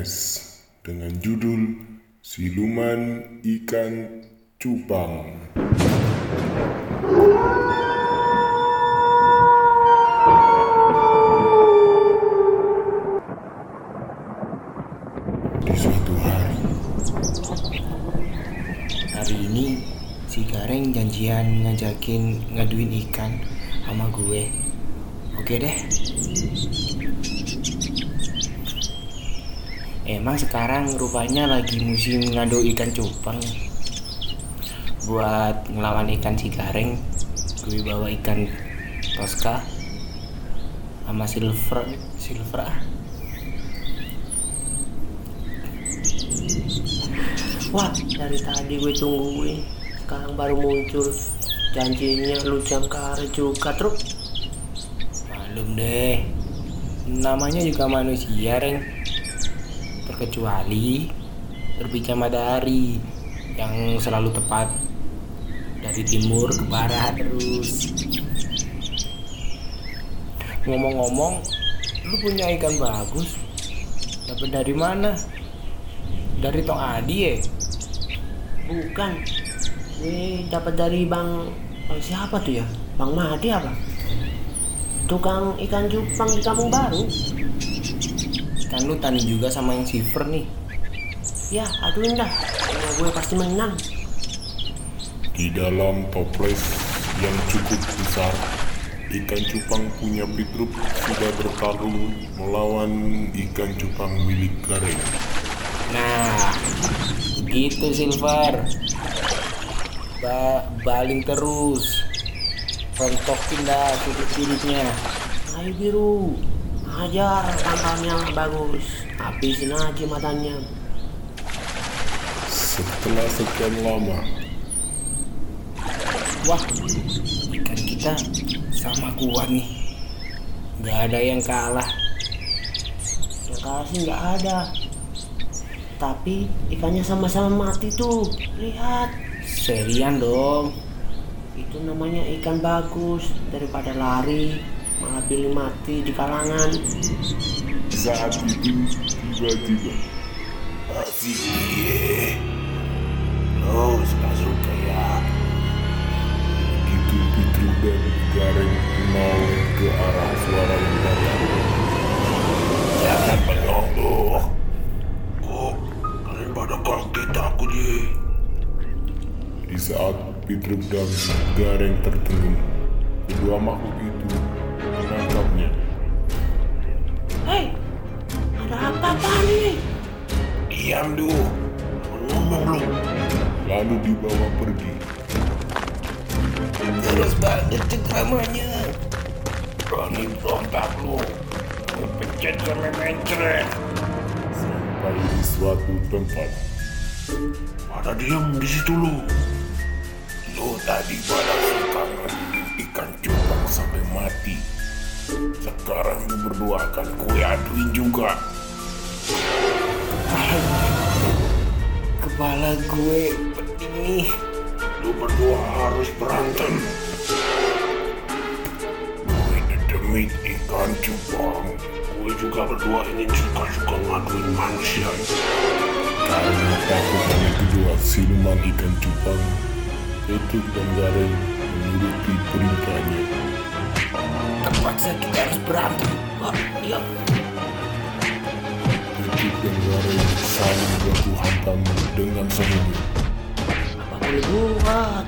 PNS dengan judul Siluman Ikan Cupang. Di suatu hari, Hari ini si Gareng janjian ngajakin ngaduin ikan sama gue. Oke deh. Emang sekarang rupanya lagi musim ngadu ikan cupang. Buat ngelawan ikan si Gareng, gue bawa ikan Tosca sama silver silver ah. Wah, dari tadi gue tungguin. Sekarang baru muncul. Janjinya lu jam karet juga, truk. Malum deh. Namanya juga manusia, Reng. Terkecuali berbicara matahari yang selalu tepat dari timur ke barat terus. Ngomong-ngomong, lu punya ikan bagus. Dapat dari mana? Dari Tong Adi ya? Bukan. Ini dapat dari Bang Bang siapa tuh ya? Bang Mahdi apa? Tukang ikan cupang di Kampung Baru. Kan lu tani juga sama yang silver nih. Ya, aduin dah. Karena gue pasti menang. di dalam toples yang cukup besar, ikan cupang punya Pitruk sudah bertarung melawan ikan cupang milik Gareng. Nah, begitu Silver. Ba baling terus. Rontokin dah sudut-sudutnya. Ayo biru. Hajar tampangnya bagus. Habisin aja matanya. Setelah sekian lama, Wah, ikan kita sama kuat nih. Gak ada yang kalah. Yang kalah sih nggak ada. Tapi ikannya sama-sama mati tuh. Lihat. Serian dong. Itu namanya ikan bagus daripada lari malah pilih mati di kalangan. saat itu tiba-tiba ye. Lo suka suka ya. begitu Pitruk dan Gareng menoleh ke arah suara yang datang. Jangan bengong lo. Kok kalian pada kaget aku ye. Di saat Pitruk dan Gareng tertegun, kedua makhluk itu Diam lu. Ngomong lu. Lalu dibawa pergi. Terus banget cengkramannya. Berani berontak lu. Lu pencet sampai mencret. Sampai di suatu tempat, Pada diam di situ lu. Lu tadi pada suka ikan cupang sampai mati. Sekarang lu berdua akan kue aduin juga. Kepala gue penting nih. Lu berdua harus berantem. Gue dedemit ikan cupang. Gue juga berdua ingin suka-suka ngaduin manusia. karena oleh kedua siluman ikan cupang, Pitruk dan menuruti perintahnya. Terpaksa kita harus berantem. Wah. Dan Gareng saling baku hantam dengan sengit. Apa boleh buat?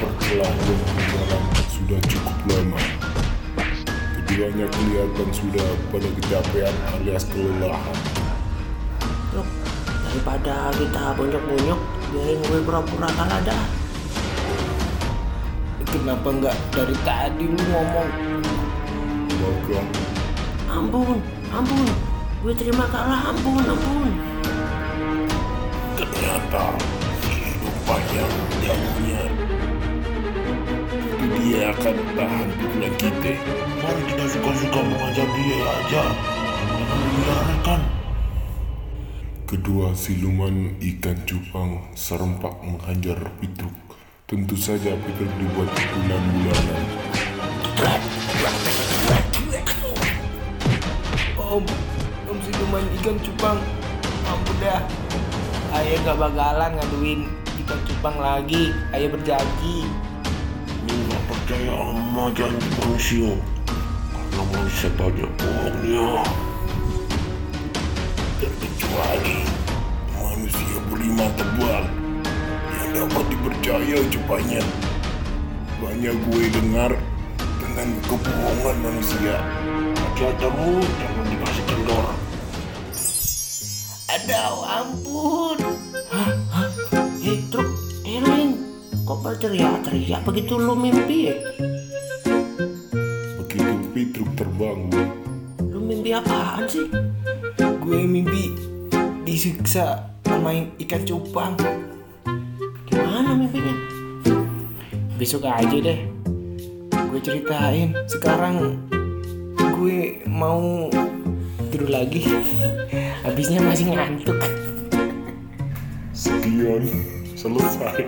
Perkelahian malam sudah cukup lama. Keduanya kelihatan sudah pada kecapean alias kelelahan. Loh, daripada kita bonyok-bonyok, biarin gue pura-pura kalah dah. Kenapa nggak dari tadi lu ngomong? Maka Ampun, ampun. Gue terima kalah, ampun, ampun. Ternyata kehidupan yang jauhnya. itu dia akan tahan pukulan kita. Mari kita suka-suka mengajar dia aja. Jangan. Kedua siluman ikan cupang serempak menghajar Pitruk. Tentu saja Pitruk dibuat bulan-bulanan. Om, om siluman ngelawan ikan cupang. Ampun dah. Ayah gak bakalan ngaduin ikan cupang lagi. Ayah berjanji. Lu gak percaya sama janji manusia. Karena manusia banyak bohongnya. Terkecuali manusia berlima tebal Yang dapat dipercaya ucapannya Banyak gue dengar dengan kebohongan manusia. Hati-hati lu, jangan dikasih kendor Aduh, ampun. Hah? Hah? Eh, truk, eh, Lin. Kok berteriak-teriak begitu lu mimpi ya? Begitu Petruk terbangun, Lu mimpi apaan sih? gue mimpi disiksa sama ikan cupang Gimana mimpinya? besok aja deh gue ceritain sekarang gue mau tidur lagi habisnya masih ngantuk sekian, selesai.